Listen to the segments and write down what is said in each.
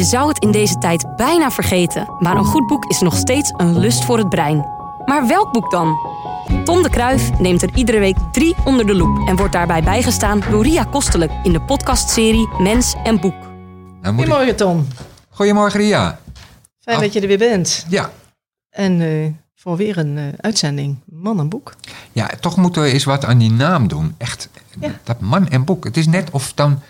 Je zou het in deze tijd bijna vergeten, maar een goed boek is nog steeds een lust voor het brein. Maar welk boek dan? Tom de Kruif neemt er iedere week drie onder de loep en wordt daarbij bijgestaan door Ria Kostelijk in de podcastserie Mens en Boek. Nou ik- Goedemorgen Tom. Goedemorgen Ria. Fijn dat je er weer bent. Ja. En eh, voor weer een eh, uitzending Man en Boek. ja, toch moeten we eens wat aan die naam doen. Echt, Ja. dat man en boek. Het is net of dan...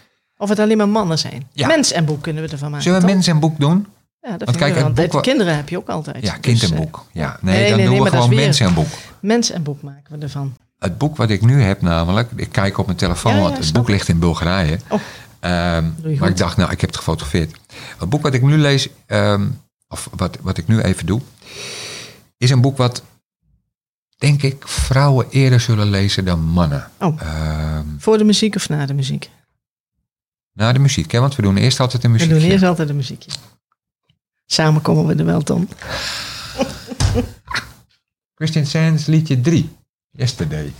Of het alleen maar mannen zijn. Ja. Mens en Boek kunnen we ervan maken. Zullen we toch? mens en boek doen? Ja, dat Want kijk, boek wa- kinderen heb je ook altijd. Ja, kind Dus, en eh, boek. Ja, nee, nee, dan nee, doen we gewoon weer- mens en boek. Mens en Boek maken we ervan. Het boek wat ik nu heb namelijk... Ik kijk op mijn telefoon, Ja, want het boek ligt in Bulgarije. Oh. Ehm, maar ik dacht, nou, ik heb het gefotografeerd. Het boek wat ik nu lees, ehm, of wat, wat ik nu even doe... is een boek wat, denk ik, vrouwen eerder zullen lezen dan mannen. Oh. Ehm, Voor de muziek of na de muziek? Na de muziek, hè? want we doen eerst altijd de We muziek. doen eerst altijd de muziekje. Samen komen we er wel, Tom. Christian Sands liedje 3, Yesterday.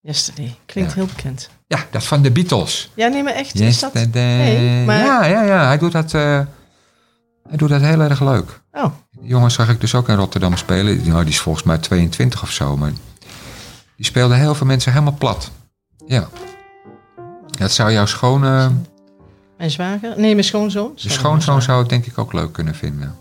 Yesterday. Klinkt Ja. heel bekend. Ja, dat van de Beatles. Ja, nee, maar echt. Is dat... Nee, maar- Ja, ja, ja. Hij doet dat, eh, hij doet dat heel erg leuk. Oh, Die jongen zag ik dus ook in Rotterdam spelen. Nou, die is volgens mij 22 of zo. Maar die speelde heel veel mensen helemaal plat. Ja. Dat zou jouw schone, mijn zwager? Nee, mijn schoonzoon. Sorry, schoonzoon mijn zou het denk ik ook leuk kunnen vinden.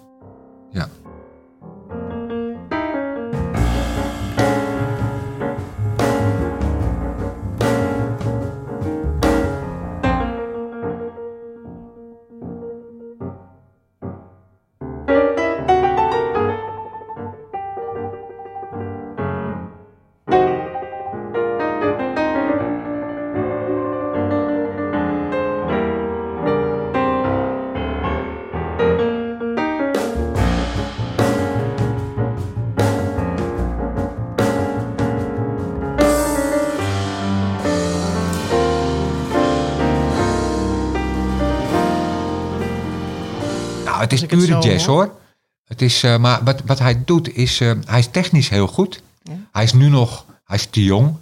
Het is het pure jazz hoor. Het is, eh, maar wat, wat hij doet is, eh, hij is technisch heel goed. Ja. Hij is nu nog, hij is te jong.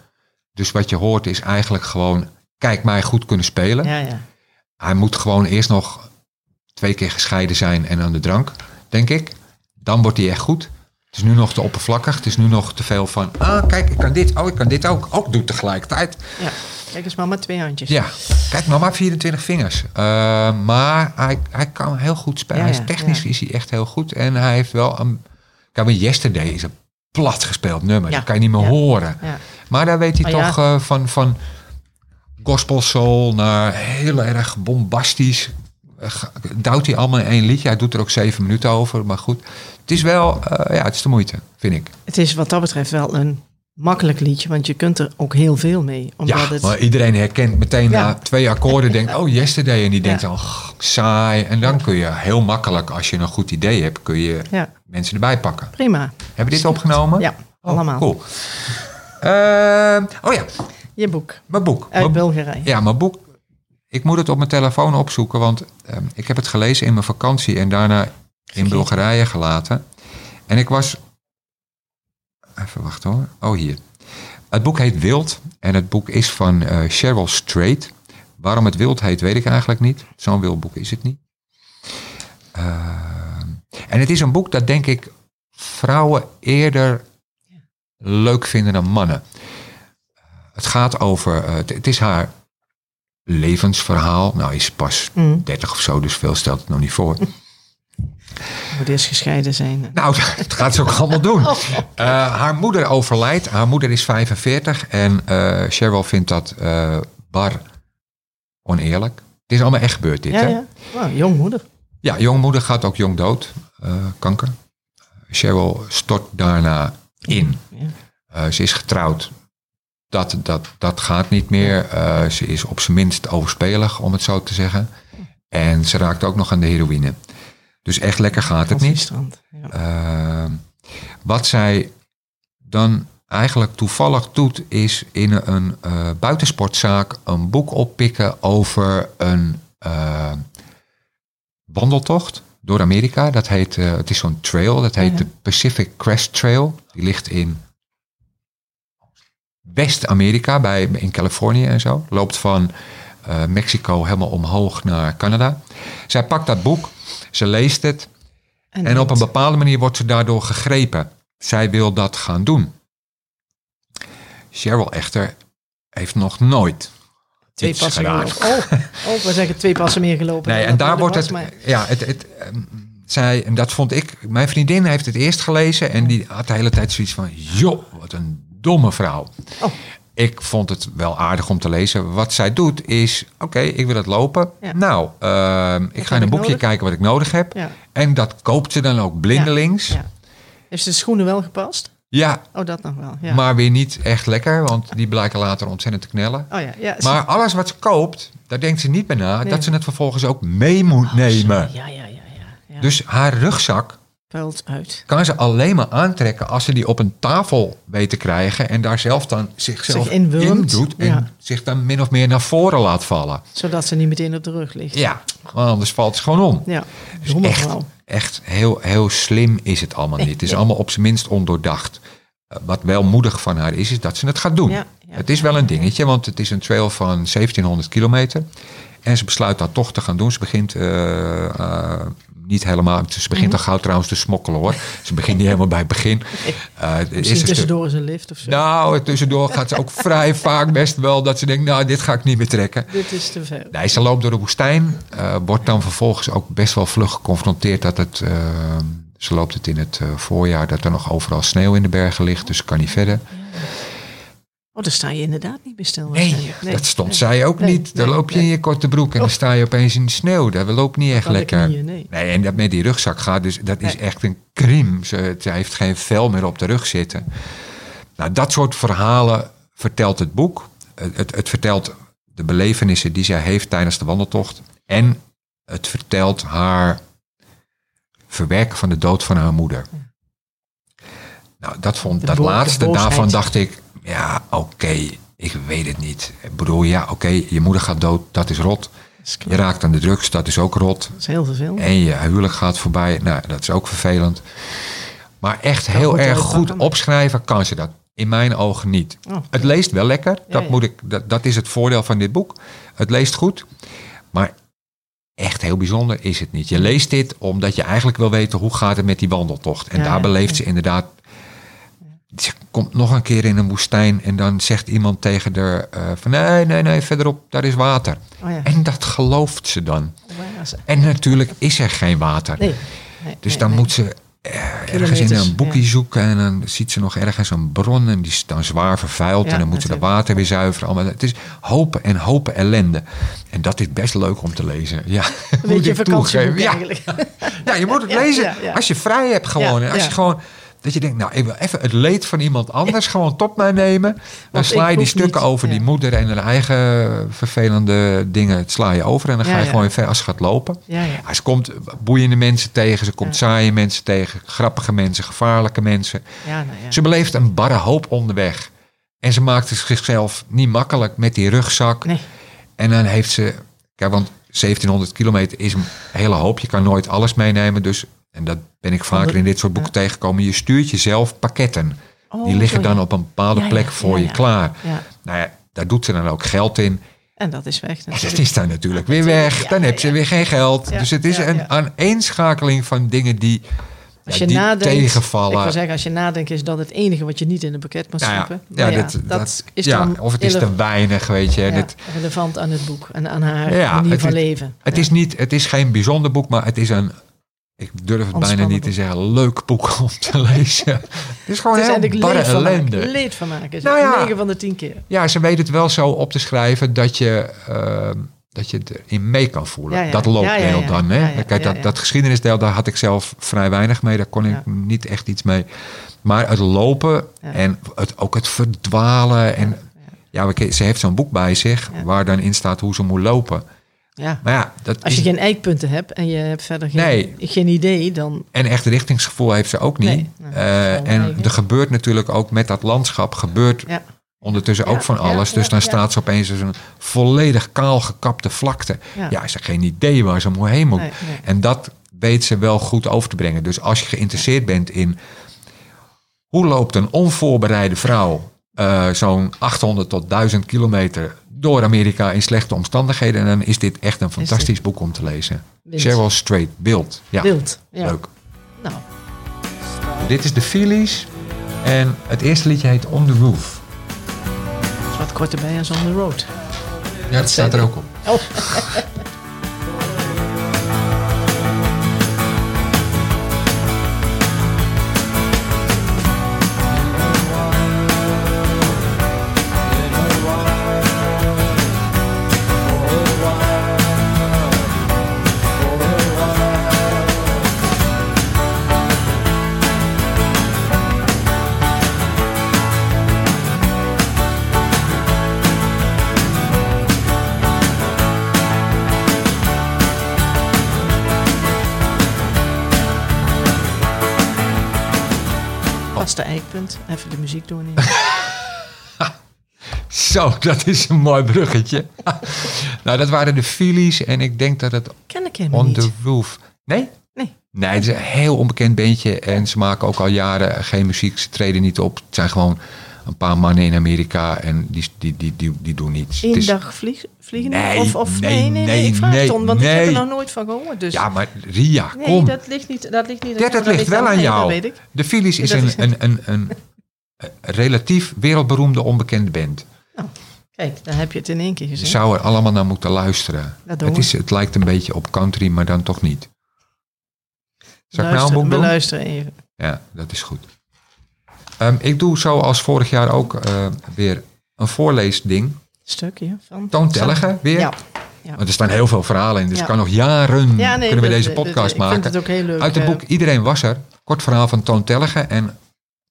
Dus wat je hoort is eigenlijk gewoon, kijk mij goed kunnen spelen. Ja, ja. Hij moet gewoon eerst nog twee keer gescheiden zijn en aan de drank, denk ik. Dan wordt hij echt goed. Het is nu nog te oppervlakkig. Het is nu nog te veel van, ah kijk, ik kan dit, oh ik kan dit ook. Ook doen tegelijkertijd. ja. Kijk eens met twee handjes. Ja, kijk maar 24 vingers. Eh, maar hij, hij kan heel goed spelen. Ja, hij is technisch ja. is hij echt heel goed. En hij heeft wel een... Kijk, maar Yesterday is een plat gespeeld nummer. Ja, Dat kan je niet meer horen. Ja. Maar daar weet hij ja. toch eh, van, van gospel soul naar heel erg bombastisch. Eh, Duwt hij allemaal in één liedje. Hij doet er ook zeven minuten over. Maar goed, het is wel, ja, het is de moeite, vind ik. Het is wat dat betreft wel een makkelijk liedje, want je kunt er ook heel veel mee. Omdat Ja, het, maar iedereen herkent meteen Ja. na twee akkoorden, denkt, oh, yesterday. En die denkt Ja. "Ugh, saai. En dan kun je heel makkelijk, als je een goed idee hebt, kun je ja, mensen erbij pakken. prima. Hebben we dit opgenomen? Ja, Oh, allemaal. Cool. Ehm, oh ja, Je boek mijn boek. uit Bulgarije. ja, mijn boek. Ik moet het op mijn telefoon opzoeken, want ehm, ik heb het gelezen in mijn vakantie en daarna in. Bulgarije gelaten. En ik was. Even wachten hoor. Oh, hier. Het boek heet Wild en het boek is van eh Cheryl Strait. Waarom het wild heet, weet ik eigenlijk niet. Zo'n wild boek is het niet. Ehm, en het is een boek dat denk ik vrouwen eerder leuk vinden dan mannen. Het gaat over, eh, het, het is haar levensverhaal. Nou, is pas Mm. 30 of zo, dus veel stelt het nog niet voor. Moet eerst gescheiden zijn. Nou, dat gaat ze ook allemaal doen. Eh, haar moeder overlijdt. Haar moeder is 45 en eh Cheryl vindt dat eh, bar oneerlijk. Het is allemaal echt gebeurd dit, ja, hè? ja. Wow, jongmoeder. Ja, jongmoeder gaat ook jong dood. kanker. Cheryl stort daarna in. Ja. Ze is getrouwd. Dat, dat, dat gaat niet meer. Ze is op zijn minst overspelig, om het zo te zeggen. En ze raakt ook nog aan de heroïne. Dus echt lekker gaat het niet. Ja. Ehm, wat zij dan eigenlijk toevallig doet, is in een eh, buitensportzaak een boek oppikken over een eh, wandeltocht door Amerika. Dat heet, eh, het is zo'n trail, dat heet Ja. de Pacific Crest Trail. Die ligt in West-Amerika, bij in Californië en zo. Loopt van Mexico helemaal omhoog naar Canada. Zij pakt dat boek, ze leest het en op een bepaalde manier wordt ze daardoor gegrepen. Zij wil dat gaan doen. Cheryl echter heeft nog nooit twee iets passen gedaan. gelopen. Oh, oh, we zeggen twee passen meer gelopen. Nee, en daar wordt het. maar- Ja, het, het, ehm, zij, en dat vond ik. Mijn vriendin heeft het eerst gelezen en die had de hele tijd zoiets van: joh, wat een domme vrouw. Oh. Ik vond het wel aardig om te lezen. Wat zij doet is: oké, ik wil het lopen. Ja. Nou, ehm, ik ga in een boekje nodig? kijken wat ik nodig heb. Ja. En dat koopt ze dan ook blindelings. Ja, Ja. Heeft ze de schoenen wel gepast? Oh, dat nog wel. Ja. maar weer niet echt lekker, want die blijken later ontzettend te knellen. oh ja, ja. Maar alles wat ze koopt, daar denkt ze niet bij na Nee. dat ze het vervolgens ook mee moet nemen. Ja, ja, ja, ja. ja. Dus haar rugzak Puilt uit. kan ze alleen maar aantrekken als ze die op een tafel weet te krijgen en daar zelf dan zichzelf Zich in doet en ja. zich dan min of meer naar voren laat vallen. Zodat ze niet meteen op de rug ligt. Ja, anders valt ze gewoon om. Ja. Dus echt, echt heel, heel slim is het allemaal niet. Het is allemaal op zijn minst ondoordacht. Eh, Wat wel moedig van haar is, is dat ze het gaat doen. Ja, het is wel een dingetje, want het is een trail van 1700 kilometer. En ze besluit dat toch te gaan doen. Ze begint eh, eh, niet helemaal. Ze begint Mhm. al gauw trouwens te smokkelen hoor. Ze begint niet helemaal bij het begin. Eh, het Misschien eerste stuk- tussendoor is een lift of zo. Nou, tussendoor gaat ze ook vrij vaak best wel dat ze denkt, nou, dit ga ik niet meer trekken. Dit is te ver. Nee, ze loopt door de woestijn. eh, wordt dan vervolgens ook best wel vlug geconfronteerd dat het. eh, ze loopt het in het eh, voorjaar dat er nog overal sneeuw in de bergen ligt, dus ze kan niet verder. Oh, dan sta je inderdaad niet meer stil. Nee, dat stond nee. zij ook Nee, niet. Dan loop je in je korte broek en dan sta je opeens in de sneeuw. Dat loopt niet echt lekker. knieën, nee. En dat met die rugzak gaat, dus dat is echt een crime. Ze, ze heeft geen vel meer op de rug zitten. Nou, dat soort verhalen vertelt het boek. Het, het, het vertelt de belevenissen die zij heeft tijdens de wandeltocht. En het vertelt haar verwerken van de dood van haar moeder. Nou, dat, vond, De dat laatste daarvan dacht ik, ja, oké, ik weet het niet. Ik bedoel, ja, oké, je moeder gaat dood, dat is rot. Dat is, Je raakt aan de drugs, dat is ook rot. Dat is heel vervelend. En je huwelijk gaat voorbij. Nou, dat is ook vervelend. Maar echt heel erg goed opschrijven kan ze dat. In mijn ogen niet. Oh. Het leest wel lekker. Dat, ja. Moet ik, dat, dat is het voordeel van dit boek. Het leest goed. Maar echt heel bijzonder is het niet. Je leest dit omdat je eigenlijk wil weten hoe gaat het met die wandeltocht. En Ja, daar beleeft ze inderdaad. Ze komt nog een keer in een woestijn en dan zegt iemand tegen haar eh, van nee, nee, nee, verderop, daar is water. Oh ja. En dat gelooft ze dan. Ze- En natuurlijk is er geen water. Nee. nee Dus nee, dan moet ze eh, ergens in een boekje ja. zoeken en dan ziet ze nog ergens een bron en die is dan zwaar vervuild Ja, en dan moet ze natuurlijk. water weer zuiveren. Allemaal. Het is hopen en hopen ellende. En dat is best leuk om te lezen. Ja, Een beetje vakantieboek. Ja, ja, je moet het lezen als je vrij hebt gewoon. En als je gewoon... Dat je denkt, nou, ik wil even het leed van iemand anders gewoon tot mij nemen. Dan sla je die stukken niet, over ja. die moeder en haar eigen vervelende dingen. Het sla je over en dan ga je ja. gewoon verder als gaat lopen. Ze komt boeiende mensen tegen, ze komt saaie mensen tegen, grappige mensen, gevaarlijke mensen. Ja, nou ja. Ze beleeft een barre hoop onderweg. En ze maakt het zichzelf niet makkelijk met die rugzak. Nee. En dan heeft ze, kijk, want 1700 kilometer is een hele hoop. Je kan nooit alles meenemen. Dus, en dat ben ik vaker in dit soort boeken tegengekomen. Je stuurt jezelf pakketten. Oh, Die liggen dan op een bepaalde Ja, plek voor je klaar. Nou ja, daar doet ze dan ook geld in. En dat is weg En dat natuurlijk. is dan natuurlijk weer weg. Dan heb ze weer geen geld. Dus het is een aaneenschakeling van dingen die, Als je die nadenkt, tegenvallen. ik wil zeggen, als je nadenkt is dat het enige wat je niet in een pakket moet Nou ja, stoppen. ja, dat, is dan of het is te weinig, weet je. Relevant aan het boek en aan haar manier het van leven. het, is niet, het is geen bijzonder boek, maar het is een, ik durf het bijna niet te zeggen, leuk boek om te lezen. het is gewoon Het is heel ellende. Leedvermaak is Nou het. ja. 9 van de 10 keer. Ja, ze weet het wel zo op te schrijven dat je, ehm, dat je erin mee kan voelen. Ja, ja. Dat loopdeel ja, ja. dan. Hè? Kijk, dat, dat geschiedenisdeel, daar had ik zelf vrij weinig mee. Daar kon ik niet echt iets mee. Maar het lopen en het, ook het verdwalen. En, ja, ze heeft zo'n boek bij zich waar dan in staat hoe ze moet lopen. Ja. Maar ja, dat Als is, je geen eikpunten hebt en je hebt verder geen, Nee. geen idee, dan... En echt richtingsgevoel heeft ze ook niet. Nee, Eh, en eigen. er gebeurt natuurlijk ook met dat landschap, gebeurt Ja. ondertussen Ja, ook van alles. dus dan staat ze opeens als een volledig kaal gekapte vlakte. Ja. Ze heeft geen idee waar ze moet heen moet. Nee. En dat weet ze wel goed over te brengen. Dus als je geïnteresseerd bent in hoe loopt een onvoorbereide vrouw eh, zo'n 800 tot 1000 kilometer door Amerika in slechte omstandigheden. En dan is dit echt een fantastisch boek om te lezen. Wind. Cheryl Strait, Wild. Ja, Wild. Ja. leuk. Nou, Dit is de Phillies. En het eerste liedje heet On the Roof. is wat korter bij als on the road. Ja, dat staat er ook op. Oh. Even de muziek doornemen. Zo, dat is een mooi bruggetje. nou, dat waren de Phillies. En ik denk dat het Ken ik On niet. the Roof... Nee? Nee. Nee, het is een heel onbekend bandje. En ze maken ook al jaren geen muziek. Ze treden niet op. Het zijn gewoon een paar mannen in Amerika. En die, die, die, die, die doen niets. Eén is- dag vlieg, vliegen? Nee, of, of, nee, nee, nee, nee, nee, ik vraag nee, het om, want ik heb nee. er nog nooit van gehoord. Dus. Ja, maar Ria, nee, kom. dat ligt niet, dat ligt niet dat ligt wel aan jou. Dat weet ik. De Phillies is een, een, een, een, relatief wereldberoemde onbekende band. Kijk, dan heb je het in één keer Je gezien. zou er allemaal naar moeten luisteren. Het, is, het lijkt een beetje op country, maar dan toch niet. Zal ik nou een Luister- boek we doen? luisteren even. Ja, dat is goed. Ehm, ik doe zoals vorig jaar ook eh, weer een voorleesding. Stukje van... Toontellige weer. Ja. Want er staan heel veel verhalen in, dus Ja. kan nog jaren Ja, nee, kunnen we deze podcast ik maken. vind het ook heel leuk. Uit het boek Iedereen was er. Kort verhaal van Toon Tellige. En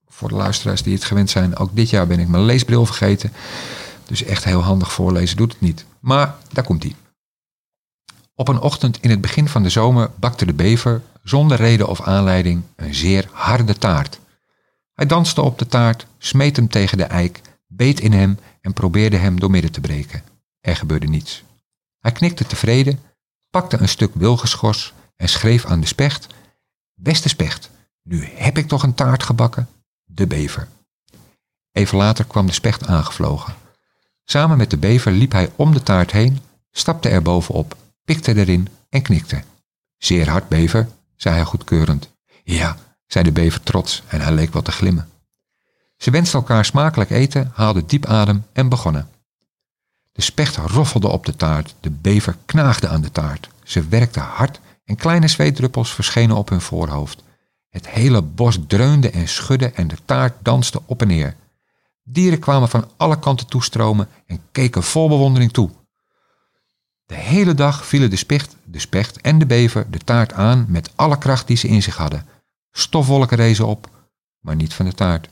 voor de luisteraars die het gewend zijn, ook dit jaar ben ik mijn leesbril vergeten. Dus echt heel handig voorlezen doet het niet. Maar daar komt hij. Op een ochtend in het begin van de zomer bakte de bever, zonder reden of aanleiding, een zeer harde taart. Hij danste op de taart, smeet hem tegen de eik, beet in hem en probeerde hem doormidden te breken. Er gebeurde niets. Hij knikte tevreden, pakte een stuk wilgenschors en schreef aan de specht Beste specht, nu heb ik toch een taart gebakken? De bever. Even later kwam de specht aangevlogen. Samen met de bever liep hij om de taart heen, stapte er bovenop, pikte erin en knikte. Zeer hard, bever, zei hij goedkeurend. Ja, zei de bever trots en hij leek wat te glimmen. Ze wensten elkaar smakelijk eten, haalden diep adem en begonnen. De specht roffelde op de taart, de bever knaagde aan de taart. Ze werkten hard en kleine zweetdruppels verschenen op hun voorhoofd. Het hele bos dreunde en schudde en de taart danste op en neer. Dieren kwamen van alle kanten toestromen en keken vol bewondering toe. De hele dag vielen de specht, de specht en de bever de taart aan met alle kracht die ze in zich hadden. Stofwolken rezen op, maar niet van de taart.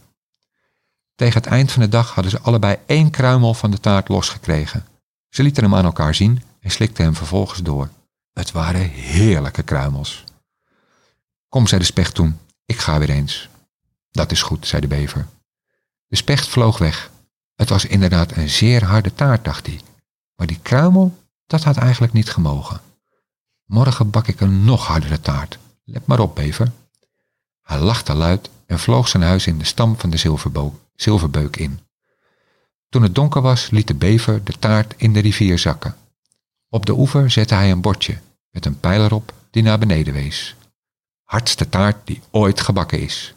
Tegen het eind van de dag hadden ze allebei één kruimel van de taart losgekregen. Ze lieten hem aan elkaar zien en slikten hem vervolgens door. Het waren heerlijke kruimels. Kom, zei de specht toen, ik ga weer eens. Dat is goed, zei de bever. De specht vloog weg. Het was inderdaad een zeer harde taart, dacht hij. Maar die kruimel, dat had eigenlijk niet gemogen. Morgen bak ik een nog hardere taart. Let maar op, bever. Hij lachte luid en vloog zijn huis in de stam van de zilverbeuk in. Toen het donker was, liet de bever de taart in de rivier zakken. Op de oever zette hij een bordje met een pijl erop die naar beneden wees. Hardste taart die ooit gebakken is.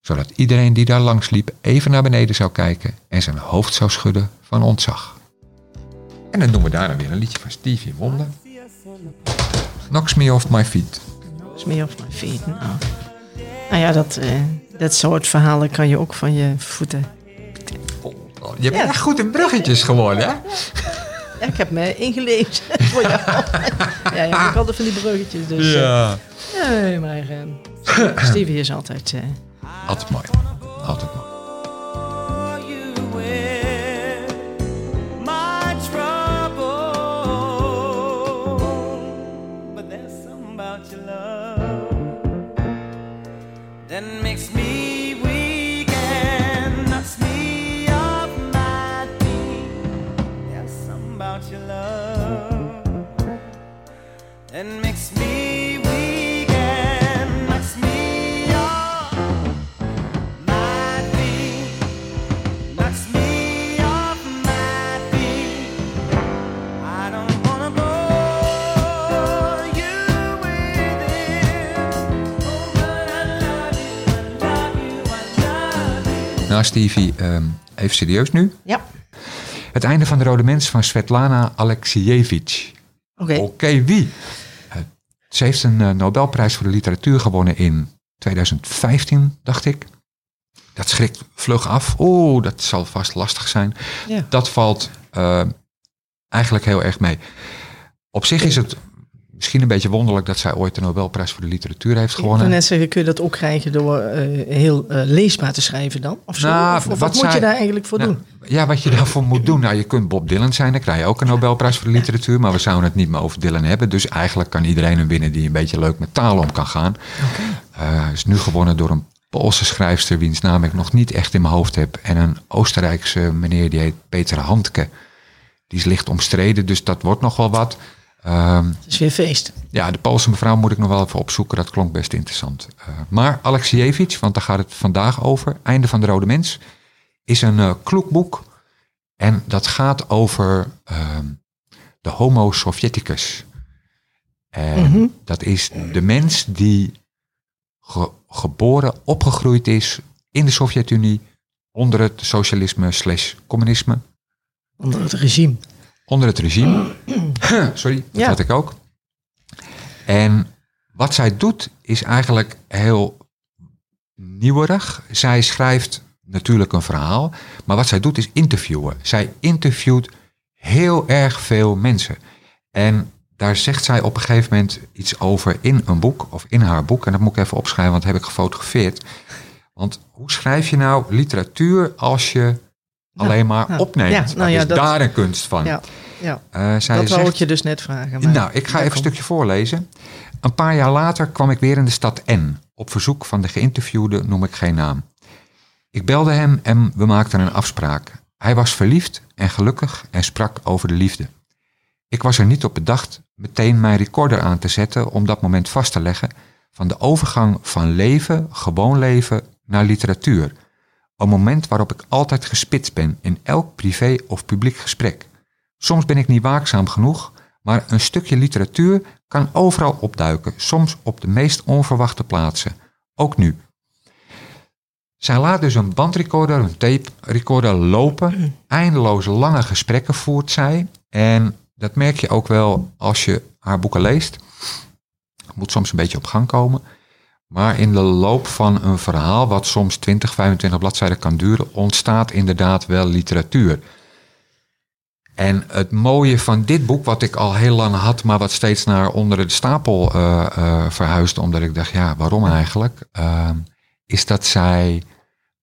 Zodat iedereen die daar langs liep even naar beneden zou kijken en zijn hoofd zou schudden van ontzag. En dan doen we daarna weer een liedje van Stevie Wonder. Knocks me off my feet. Is meer op mijn feet. Nou, nou ja, dat, eh, dat soort verhalen kan je ook van je voeten. Je bent Ja. echt goed in bruggetjes geworden, hè? Ja, ik heb me ingelezen voor jou. ja, ja, ik altijd van die bruggetjes. Dus, eh, nee, maar eh, Stevie is altijd... eh, Altijd mooi. Altijd mooi. Stevie, ehm, even serieus nu. Ja, Het einde van de Rode Mens van Svetlana Alexievich. oké. Oké, wie? Eh, ze heeft een eh, Nobelprijs voor de literatuur gewonnen in 2015, dacht ik. Dat schrikt vlug af. Oeh, dat zal vast lastig zijn. Ja. Dat valt eh, eigenlijk heel erg mee. Op zich is het misschien een beetje wonderlijk dat zij ooit de Nobelprijs voor de literatuur heeft Ik gewonnen. net zeggen, kun je dat ook krijgen door eh, heel eh, leesbaar te schrijven dan? Of, zo? Nou, of, of wat wat moet je daar eigenlijk voor Nou, doen? Ja, wat je daarvoor moet doen. Nou, je kunt Bob Dylan zijn, dan krijg je ook een Nobelprijs voor de literatuur. Maar we zouden het niet meer over Dylan hebben. Dus eigenlijk kan iedereen hem winnen die een beetje leuk met taal om kan gaan. Eh, Hij is nu gewonnen door een Poolse schrijfster, wiens naam ik nog niet echt in mijn hoofd heb. En een Oostenrijkse meneer, die heet Peter Handke. Die is licht omstreden, dus dat wordt nog wel wat. Ehm, Het is weer feest. ja, de Poolse mevrouw moet ik nog wel even opzoeken. Dat klonk best interessant. Eh, maar Alexievich, want daar gaat het vandaag over. Einde van de Rode Mens. Is een eh kloekboek. En dat gaat over ehm, de Homo Sovieticus. En dat is de mens die ge- geboren, opgegroeid is in de Sovjet-Unie. Onder het socialisme slash communisme. Onder het regime. Onder het regime. Sorry, dat Ja. had ik ook. En wat zij doet is eigenlijk heel nieuwerig. Zij schrijft natuurlijk een verhaal, maar wat zij doet is interviewen. Zij interviewt heel erg veel mensen. En daar zegt zij op een gegeven moment iets over in een boek, of in haar boek. En dat moet ik even opschrijven, want dat heb ik gefotografeerd. Want hoe schrijf je nou literatuur als je alleen maar nou, opneemt? ja, nou ja, is dat- daar een kunst van? Ja, ja. Eh, zij dat wou ik je dus net vragen. Maar nou, ik ga even een stukje voorlezen. Een paar jaar later kwam ik weer in de stad N. Op verzoek van de geïnterviewde noem ik geen naam. Ik belde hem en we maakten een afspraak. Hij was verliefd en gelukkig en sprak over de liefde. Ik was er niet op bedacht meteen mijn recorder aan te zetten om dat moment vast te leggen van de overgang van leven, gewoon leven, naar literatuur. Een moment waarop ik altijd gespitst ben in elk privé of publiek gesprek. Soms ben ik niet waakzaam genoeg, maar een stukje literatuur kan overal opduiken, soms op de meest onverwachte plaatsen. Ook nu. Zij laat dus een bandrecorder, een tape recorder lopen. Eindeloze lange gesprekken voert zij. En dat merk je ook wel als je haar boeken leest. Moet soms een beetje op gang komen. Maar in de loop van een verhaal, wat soms 20, 25 bladzijden kan duren, ontstaat inderdaad wel literatuur. En het mooie van dit boek, wat ik al heel lang had, maar wat steeds naar onder de stapel eh, verhuisde, omdat ik dacht, ja, waarom eigenlijk? Ehm, is dat zij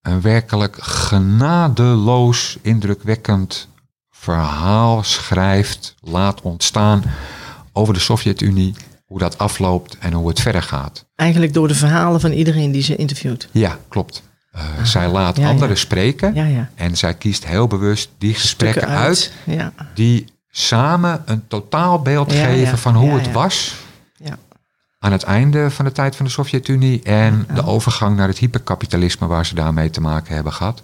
een werkelijk genadeloos, indrukwekkend verhaal schrijft, laat ontstaan over de Sovjet-Unie, hoe dat afloopt en hoe het verder gaat. Eigenlijk door de verhalen van iedereen die ze interviewt. Ja, klopt. Eh, zij laat ja, ja. anderen spreken Ja, ja. en zij kiest heel bewust die gesprekken uit die samen een totaalbeeld geven van hoe het was ja. aan het einde van de tijd van de Sovjet-Unie en de overgang naar het hyperkapitalisme waar ze daarmee te maken hebben gehad.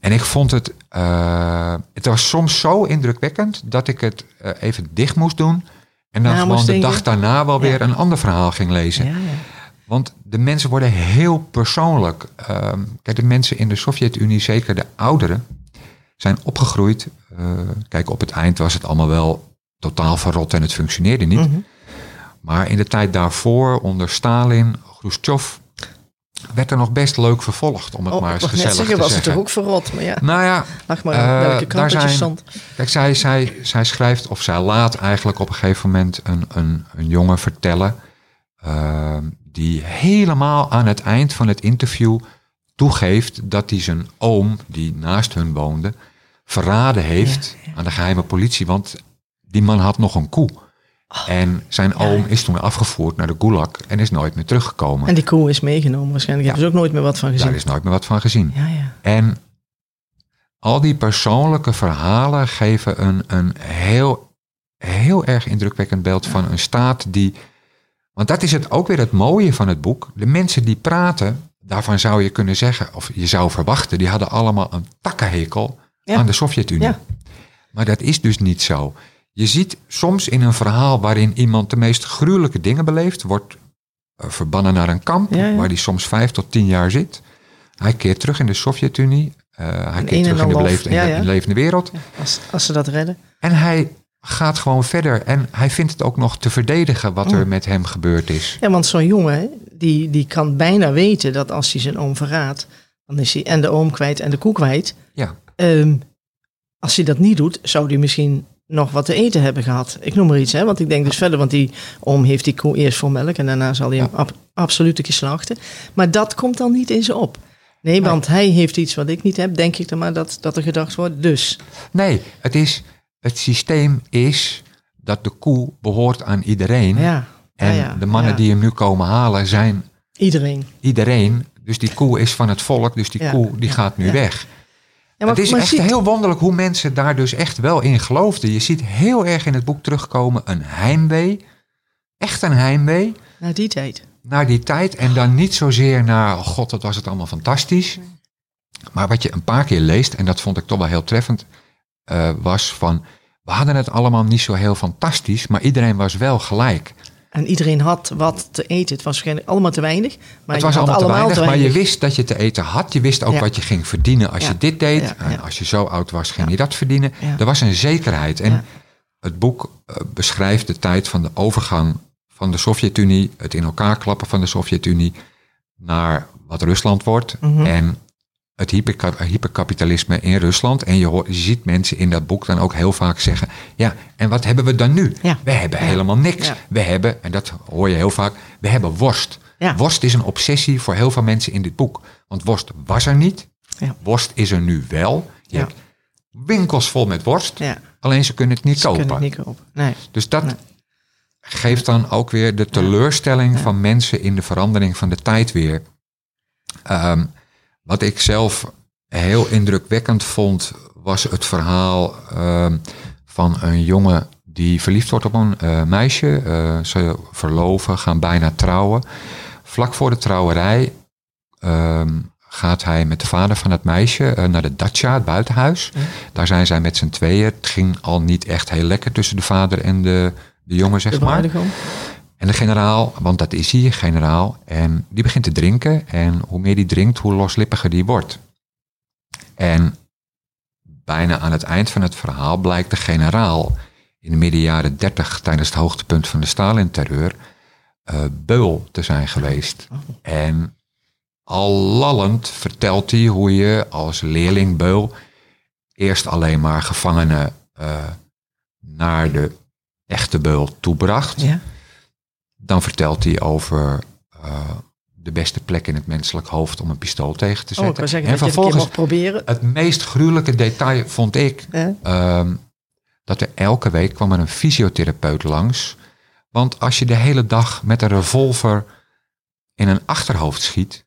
En ik vond het, eh, het was soms zo indrukwekkend dat ik het eh, even dicht moest doen en dan Ja, gewoon de denken. dag daarna wel weer Ja. een ander verhaal ging lezen. ja, ja. Want de mensen worden heel persoonlijk. Ehm, kijk, de mensen in de Sovjet-Unie, zeker de ouderen, zijn opgegroeid. Eh, kijk, op het eind was het allemaal wel totaal verrot en het functioneerde niet. Mhm. Maar in de tijd daarvoor, onder Stalin, Khrushchev, werd er nog best leuk vervolgd, om het Oh, maar eens gezellig zeggen, te was het zeggen. toch ook verrot? Maar ja, Nou ja, lag maar Eh, welke daar dat je zijn- stond. Kijk, zij, zij, zij schrijft of zij laat eigenlijk op een gegeven moment een, een, een jongen vertellen. eh, die helemaal aan het eind van het interview toegeeft dat hij zijn oom, die naast hun woonde, verraden heeft aan de geheime politie. Want die man had nog een koe. En zijn oom is toen afgevoerd naar de Gulag en is nooit meer teruggekomen. En die koe is meegenomen waarschijnlijk. Hebben ze ook nooit meer wat van gezien. Daar is nooit meer wat van gezien. Ja, ja. En al die persoonlijke verhalen geven een, een heel, heel erg indrukwekkend beeld van een staat die. Want dat is het ook weer het mooie van het boek. De mensen die praten, daarvan zou je kunnen zeggen, of je zou verwachten, die hadden allemaal een takkenhekel Ja. aan de Sovjet-Unie. Ja. Maar dat is dus niet zo. Je ziet soms in een verhaal waarin iemand de meest gruwelijke dingen beleeft, wordt eh, verbannen naar een kamp, Ja, ja. waar die soms vijf tot tien jaar zit. Hij keert terug in de Sovjet-Unie. Eh, hij keert terug in de, beleefde, in ja, de- ja. in de levende wereld. Als, als ze dat redden. En hij gaat gewoon verder. En hij vindt het ook nog te verdedigen wat Oh. er met hem gebeurd is. Ja, want zo'n jongen, die, die kan bijna weten dat als hij zijn oom verraadt, dan is hij en de oom kwijt en de koe kwijt. Ja, Ehm, als hij dat niet doet, zou hij misschien nog wat te eten hebben gehad. Ik noem maar iets, hè, want ik denk dus verder, want die oom heeft die koe eerst voor melk en daarna zal hij hem ab- absoluut een keer slachten. Maar dat komt dan niet in ze op. Nee, want hij heeft iets wat ik niet heb, denk ik dan maar dat, dat er gedacht wordt. Dus, nee, het, is, het systeem is dat de koe behoort aan iedereen. ja. en ja, ja, de mannen die hem nu komen halen zijn Iedereen. iedereen. Dus die koe is van het volk, dus die koe die gaat nu weg. Ja, het is echt ziet- heel wonderlijk hoe mensen daar dus echt wel in geloofden. Je ziet heel erg in het boek terugkomen een heimwee. Echt een heimwee Na die tijd. naar die tijd. En dan niet zozeer naar, oh god, wat was het allemaal fantastisch. Maar wat je een paar keer leest, en dat vond ik toch wel heel treffend, eh, was van... We hadden het allemaal niet zo heel fantastisch, maar iedereen was wel gelijk. En iedereen had wat te eten. Het was waarschijnlijk allemaal te weinig. Maar het was allemaal te weinig, maar je wist dat je te eten had. Je wist ook Ja. wat je ging verdienen als Ja. je dit deed. Ja. En als je zo oud was, ging je dat verdienen. Er was een zekerheid. En het boek eh, beschrijft de tijd van de overgang van de Sovjet-Unie, het in elkaar klappen van de Sovjet-Unie, naar wat Rusland wordt. Mhm. En het hyperka- hyperkapitalisme in Rusland. En je, hoort, je ziet mensen in dat boek dan ook heel vaak zeggen: Ja, en wat hebben we dan nu? Ja. We hebben Ja. helemaal niks. Ja. We hebben, en dat hoor je heel vaak, we hebben worst. Worst is een obsessie voor heel veel mensen in dit boek. Want worst was er niet. Ja. Worst is er nu wel. Je Ja. hebt winkels vol met worst. Alleen ze kunnen het niet ze kopen. kunnen het niet kopen. Nee. Dus dat Nee. geeft dan ook weer de teleurstelling van mensen in de verandering van de tijd weer. Ehm, wat ik zelf heel indrukwekkend vond, was het verhaal ehm, van een jongen die verliefd wordt op een eh, meisje. Eh, ze verloven, gaan bijna trouwen. Vlak voor de trouwerij ehm, gaat hij met de vader van het meisje eh, naar de dacha, het buitenhuis. Daar zijn zij met z'n tweeën. Het ging al niet echt heel lekker tussen de vader en de, de jongen, zeg De maar. En de generaal, want dat is hij, generaal. En die begint te drinken. En hoe meer die drinkt, hoe loslippiger die wordt. En bijna aan het eind van het verhaal blijkt de generaal in de midden jaren 30 tijdens het hoogtepunt van de Stalin-terreur eh, beul te zijn geweest. En al lallend vertelt hij hoe je als leerling beul eerst alleen maar gevangenen eh, naar de echte beul toebracht. Ja. Dan vertelt hij over eh, de beste plek in het menselijk hoofd om een pistool tegen te Oh, zetten. zeggen en het vervolgens, mocht proberen. het meest gruwelijke detail vond ik ehm, dat er elke week kwam er een fysiotherapeut langs. Want als je de hele dag met een revolver in een achterhoofd schiet,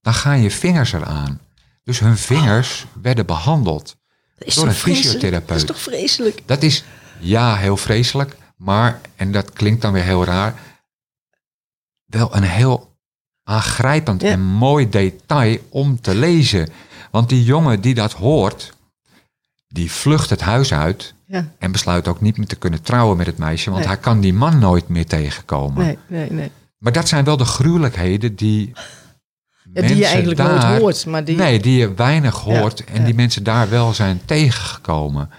dan gaan je vingers eraan. Dus hun vingers werden behandeld. Door een fysiotherapeut. Dat is toch vreselijk? Dat is ja heel vreselijk, maar, en dat klinkt dan weer heel raar, wel een heel aangrijpend Ja. en mooi detail om te lezen. Want die jongen die dat hoort, die vlucht het huis uit Ja. en besluit ook niet meer te kunnen trouwen met het meisje, want Nee. hij kan die man nooit meer tegenkomen. Nee, nee, nee. Maar dat zijn wel de gruwelijkheden die. Ja, die je eigenlijk daar- nooit hoort. Maar die, Nee, die je weinig hoort en ja. die mensen daar wel zijn tegengekomen.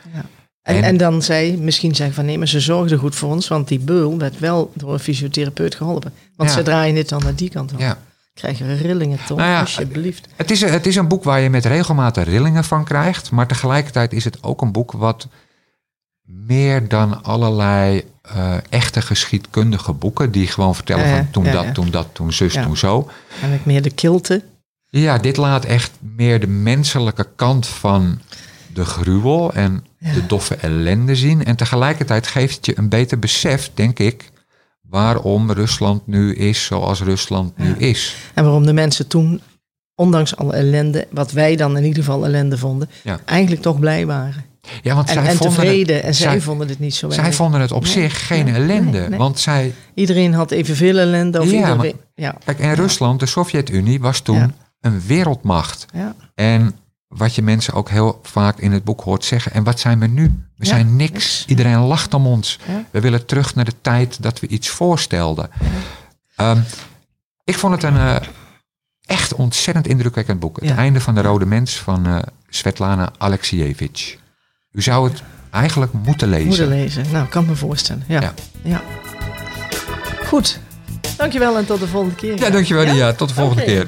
En, en- en dan zei, misschien zei van nee, maar ze zorgden goed voor ons. Want die beul werd wel door een fysiotherapeut geholpen. Want Ja. ze draaien dit dan naar die kant op. Ja. Krijgen we rillingen, Tom, Nou ja, alsjeblieft. Het is, een- het is een boek waar je met regelmatig rillingen van krijgt. Maar tegelijkertijd is het ook een boek wat meer dan allerlei eh, echte geschiedkundige boeken. Die gewoon vertellen Ja, van toen ja, dat, ja. toen dat, toen zus, toen zo. En ik meer de kilte. Ja, dit laat echt meer de menselijke kant van de gruwel en de doffe ellende zien. En tegelijkertijd geeft het je een beter besef, denk ik, waarom Rusland nu is zoals Rusland nu is. En waarom de mensen toen, ondanks alle ellende, wat wij dan in ieder geval ellende vonden, Ja. eigenlijk toch blij waren. Ja, want En, zij en vonden tevreden. het- en zij, zij- vonden het niet zo Zij erg. vonden het op Nee, zich geen nee, ellende. nee. Want zij. Iedereen had evenveel ellende. Of Ja, iedereen, Kijk, en Rusland, de Sovjet-Unie, was toen een wereldmacht. ja, En wat je mensen ook heel vaak in het boek hoort zeggen. En wat zijn we nu? We Ja, zijn niks. niks. Iedereen lacht om ons. Ja. We willen terug naar de tijd dat we iets voorstelden. Ehm, ik vond het een, eh, echt ontzettend indrukwekkend boek. Het einde van de Rode Mens van eh, Svetlana Alexievich. U zou het eigenlijk moeten lezen. Moeten lezen. Nou, kan me voorstellen. Ja. Ja. Goed. Dankjewel en tot de volgende keer. Ja, dankjewel. Ja? Tot de volgende keer.